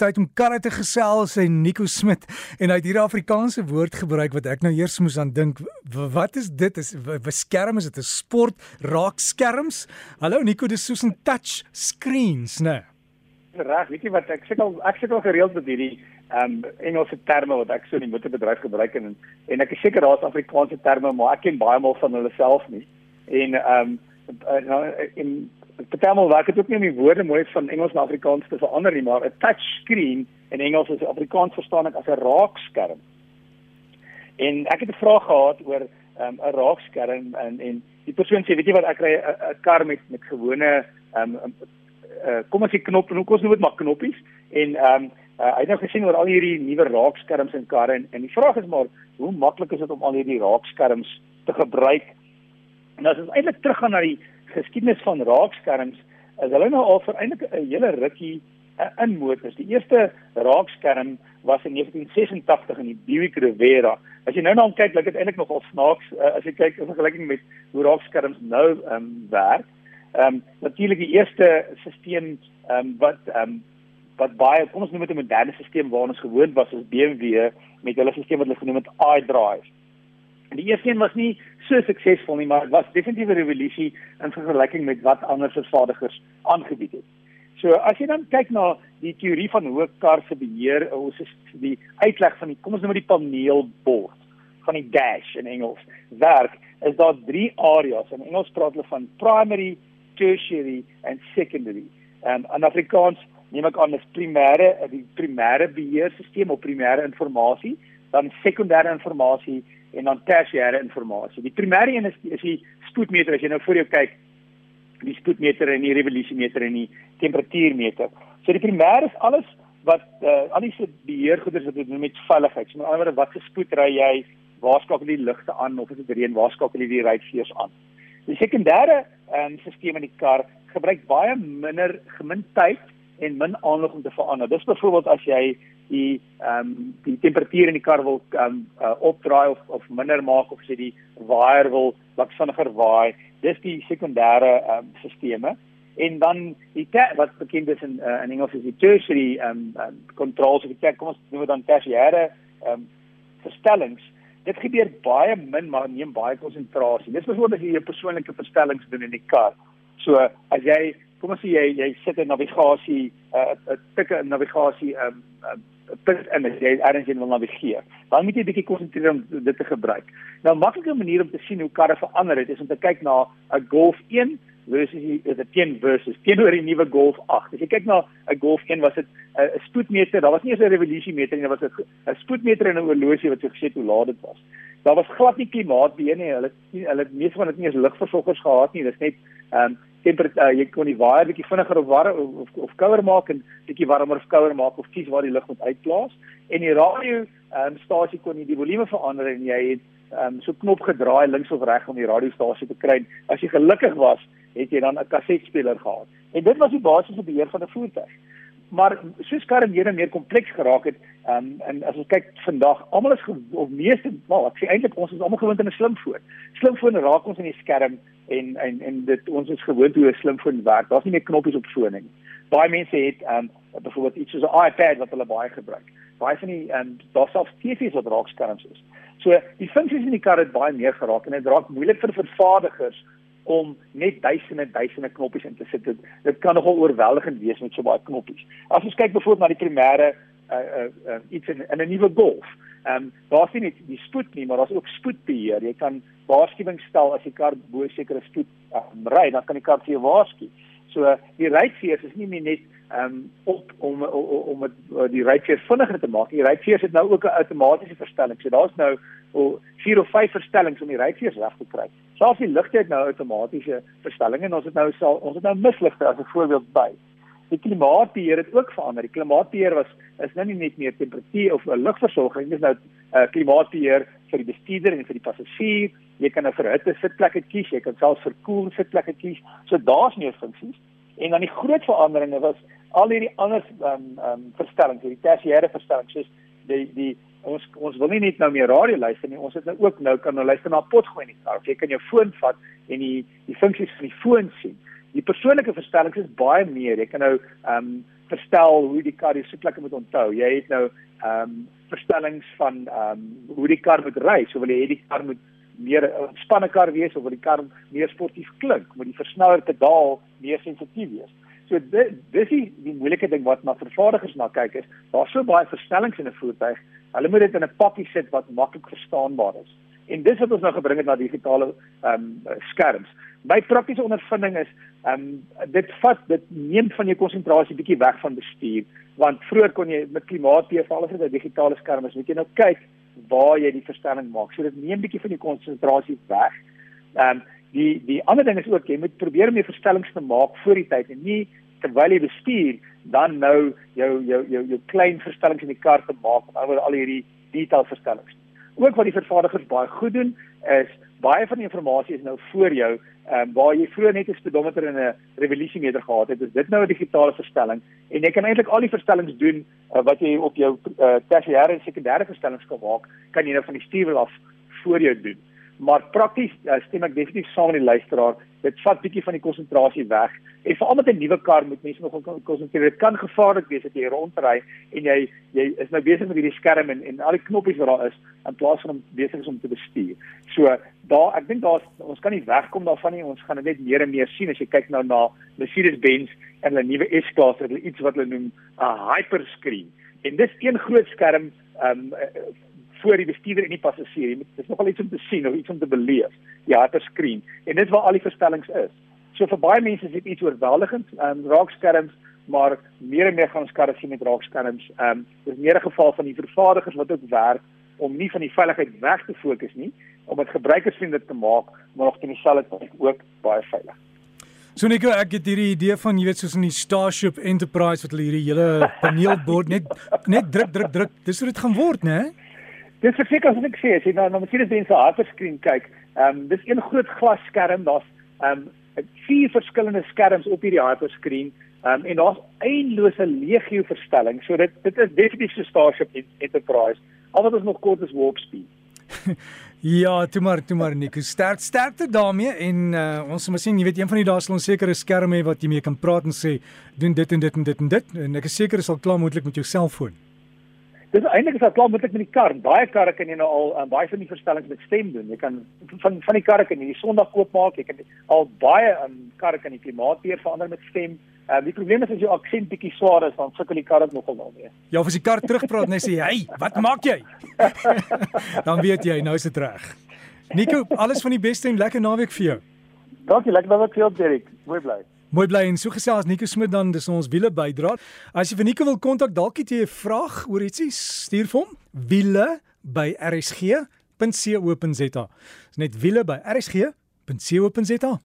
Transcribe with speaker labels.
Speaker 1: tyd om karre te gesels en Nico Smit en hy het hier 'n Afrikaanse woord gebruik wat ek nou eers moes aan dink. Wat is dit? Is beskerm is dit 'n sport raak skerms? Hallo Nico, dis soos 'n touch screens, né?
Speaker 2: Reg, weet jy wat ek sê al ek sê al gereeld met hierdie ehm um, Engelse terme wat ek so in die motorbedryf gebruik en en ek is seker daar's Afrikaanse terme, maar ek ken baie maal van hulle self nie. En ehm um, in Partymal werk dit ook nie om die woorde mooi van Engels na Afrikaans te verander nie, maar 'n touch screen in Engels is Afrikaans verstaan ek as 'n raakskerm. En ek het 'n vraag gehad oor ehm, 'n um, raakskerm en en die persoon sê, weet jy wat, ek ry 'n kar met met gewone ehm um, uh, kom as jy knop en hoe kos dit maar knoppies en ehm um, uh, hy het nou gesien oor al hierdie nuwe raakskerms in karre en, en die vraag is maar hoe maklik is dit om al hierdie raakskerms te gebruik? En as ons eintlik teruggaan na die geskiedenis van raakskerms is hulle nou al vir eintlik 'n hele rukkie in motors. Die eerste raakskerm was in 1986 in die Buick Riviera. As jy nou na hom kyk, lyk dit eintlik nogal snaaks uh, as jy kyk in vergelyking met hoe raakskerms nou ehm um, werk. Ehm um, natuurlik die eerste stelsel ehm um, wat ehm um, wat baie kom ons noem dit 'n moderne stelsel waarna ons gewoond was as BMW met hulle stelsel wat hulle genoem het iDrive. Die eerste een was nie so suksesvol nie, maar dit was definitief 'n revolusie in vergelyking met wat ander vervaardigers aangebied het. So as jy dan kyk na die teorie van hoe kar se beheer, ons is die uitleg van die kom ons noem dit die paneelbord van die dash in Engels werk, is daar drie areas. In Engels praat hulle van primary, tertiary en secondary. En in Afrikaans neem ek aan dis primêre, die primêre beheerstelsel of primêre inligting, dan sekondêre inligting en dan tersiêre inligting. Die primêre een is is die spoedmeter as jy nou voor jou kyk, die spoedmeter en die revolusiemeter en die temperatuurmeter. So die primêre is alles wat uh, al die beheergoeders wat doen met veiligheid. So met ander woorde, wat se spoed ry jy? Waar skakel jy die ligte aan of is dit reën? Waar skakel jy die ruitveers aan? Die sekondêre um, stelsel in die kar gebruik baie minder gemin tyd en min aandag om te verander. Dis byvoorbeeld as jy die ehm um, die temperatuur in die kar wil ehm um, uh, opdraai of of minder maak of sê die waier wil wat vinniger waai. Dis die sekondêre ehm um, stelsels. En dan die wat bekend is in uh, in Engels is die tertiary ehm um, um, controls of die kom ons noem dit dan tersiêre ehm um, verstellings. Dit gebeur baie min maar neem baie konsentrasie. Dis byvoorbeeld as jy jou persoonlike verstellings doen in die kar. So as jy kom ons sê jy jy sit 'n navigasie 'n uh, 'n tikke navigasie ehm um, um, punt in as jy ergens wil navigeer. Dan moet jy 'n bietjie konsentreer om dit te gebruik. Nou 'n maklike manier om te sien hoe karre verander het is om te kyk na 'n Golf 1 versus die teen versus teenoor die nuwe Golf 8. As jy kyk na 'n Golf 1 was dit 'n spoedmeter, daar was nie eens 'n revolusiemeter nie, daar was 'n spoedmeter en 'n horlosie wat gesê het hoe laat dit was. Daar was glad nie klimaatbeheer nie. Hulle hulle meeste van dit nie eens ligversorgers gehad nie. Dis net ehm um, temperatuur uh, jy kon die waier bietjie vinniger of warm of, of, of kouer maak en bietjie warmer of kouer maak of kies waar die lug moet uitblaas. En die radio um, stasie kon jy die volume verander en jy het um, so knop gedraai links of reg om die radiostasie te kry. As jy gelukkig was het jy dan 'n kassettespeler gehad. En dit was die basiese beheer van 'n voertuig maar soos karre meer en meer kompleks geraak het, um, en as ons kyk vandag, almal is of meeste, wel, ek sê eintlik ons is almal gewoond aan 'n slimfoon. Slimfoon raak ons in die skerm en en en dit ons is gewoond hoe 'n slimfoon werk. Daar's nie meer knoppies op fone nie. Baie mense het um, byvoorbeeld iets soos 'n iPad wat hulle baie gebruik. Baie van die um, daar's selfs TV's wat raakskerms is. So die funksies in die kar het baie meer geraak en dit raak moeilik vir vervaardigers om net duisende duisende knoppies in te sit. Dit, dit kan nogal oorweldigend wees met so baie knoppies. As ons kyk byvoorbeeld na die primêre uh uh, uh iets in, in 'n nuwe Golf. Ehm um, daar's nie net die spoed nie, maar daar's ook spoedbeheer. Jy kan waarskuwings stel as die kar bo sekere spoed um, ry, dan kan die kar vir jou waarsku. So die ryfveers is nie net ehm um, op om om om die ryfveer vinniger te maak. Die ryfveers het nou ook 'n outomatiese verstelling. So daar's nou o vier of vyf verstellings om die ryfveers reg te kry. Selfs die ligte het nou outomatiese verstellings en ons het nou sal ons het nou misligte as 'n voorbeeld by. Die klimaatbeheer het ook verander. Die klimaatbeheer was is nou nie net meer temperatuur of 'n lugversorging, dis nou 'n uh, eh, klimaatbeheer vir die bestuurder en vir die passasier. Jy kan 'n verhitte sitplekke kies, jy kan selfs verkoelde sitplekke kies. So daar's meer funksies. En dan die groot veranderinge was al hierdie ander ehm um, ehm um, verstellings, hierdie tersiêre verstellings, soos die die ons ons wil nie net nou meer radio luister nie, ons het nou ook nou kan nou luister na potgooi in die kar. Jy kan jou foon vat en die die funksies van die foon sien. Die persoonlike verstellings is baie meer. Jy kan nou ehm um, verstel hoe die kar die sitplekke moet onthou. Jy het nou ehm um, verstellings van ehm um, hoe die kar moet ry. So wil jy hê die kar moet meer 'n spanne kar wees of wil die kar meer sportief klink, moet die versneller pedaal meer sensitief wees. So dit dis die, die moeilike ding wat na vervaardigers na kyk is, daar's so baie verstellings in 'n voertuig. Hulle moet dit in 'n pakkie sit wat maklik verstaanbaar is. En dis wat ons nou gebring het na digitale ehm um, skerms. My praktiese ondervinding is ehm um, dit vat dit neem van jou konsentrasie bietjie weg van bestuur want vroeër kon jy met veral as dit 'n digitale skerm is, moet jy nou kyk waar jy die verstelling maak. So dit neem bietjie van die konsentrasie weg. Ehm um, die die ander ding is ook jy moet probeer om die verstellings te maak voor die tyd en nie terwyl jy bestuur dan nou jou jou jou jou klein verstellings in die kar te maak oor al hierdie detail verstellings. Ook wat die vervaardigers baie goed doen is baie van die inligting is nou voor jou ehm um, waar jy vroeër net 'n speedometer en 'n revolusiometer gehad het, is dit nou 'n digitale verstelling en jy kan eintlik al die verstellings doen uh, wat jy op jou uh, tersiêre en sekondêre verstellings kan maak, kan jy nou van die stuurwiel af voor jou doen. Maar prakties uh, stem ek definitief saam met die luisteraar, dit vat bietjie van die konsentrasie weg. En veral met 'n nuwe kar moet mense nog konsentreer. Dit kan gevaarlik wees as jy rondry en jy jy is nou besig met hierdie skerm en en al die knoppies wat daar is in plaas van om besig is om te bestuur. So daar ek dink daar's ons kan nie wegkom daarvan nie. Ons gaan dit net meer en meer sien as jy kyk nou na Mercedes-Benz en hulle nuwe S-klas, hulle iets wat hulle noem 'n hyperscreen. En dis een groot skerm um voor die bestuurder en die passasier. Dit is nogal iets om te sien of iets om te beleef. Ja, 'n skerm. En dit waar al die verstellings is. So vir baie mense is dit iets oorweldigend, um raakskerms, maar meer en meer gaan ons karre sien met raakskerms. Um dis meer 'n geval van die vervaardigers wat ook werk om nie van die veiligheid weg te fokus nie, om dit gebruikersvriendelik te maak, maar nog ten dieselfde tyd ook baie veilig.
Speaker 1: So Nico, ek het hierdie idee van jy weet soos in die Starship Enterprise wat hulle hierdie hele paneelbord net net druk druk druk. Dis hoe dit gaan word, né?
Speaker 2: Dis verseker as ek sê, as jy nou na Mercedes-Benz se hardscreen kyk, ehm um, dis een groot glasskerm, daar's ehm um, vier verskillende skerms op hierdie hardscreen. Ehm um, en daar's eindelose legio verstelling. So dit dit is definitief so Starship Enterprise. Al wat ons nog kort is warp speed.
Speaker 1: ja, toe maar, toe maar Nico. Sterk sterkte daarmee en uh, ons moet sien, jy weet een van die dae sal ons seker 'n skerm hê wat jy mee kan praat en sê doen dit en dit en dit en dit en ek is seker dit sal klaar moontlik met jou selfoon.
Speaker 2: Dis eintlik is dit klaar moontlik met die kar. Baie karre kan jy nou al uh, baie van die verstellings met stem doen. Jy kan van van die karre kan jy die Sondag koop maak. Jy kan al baie um, karre kan die klimaatbeheer verander met stem. Uh, die probleem is as jou aksent bietjie swaar is, dan sukkel die kar dit nogal nou mee.
Speaker 1: Ja, as die kar terugpraat en hy sê, "Hey, wat maak jy?" dan weet jy, nou is dit reg. Nico, alles van die beste en lekker naweek vir jou.
Speaker 2: Dankie, lekker naweek vir jou, Derek. Mooi bly.
Speaker 1: Mooi bly en so gesels Nico Smit dan dis ons wiele bydra. As jy vir Nico wil kontak, dalk het jy 'n vraag oor ietsie, stuur vir hom wiele by rsg.co.za. Dis net wiele by rsg.co.za.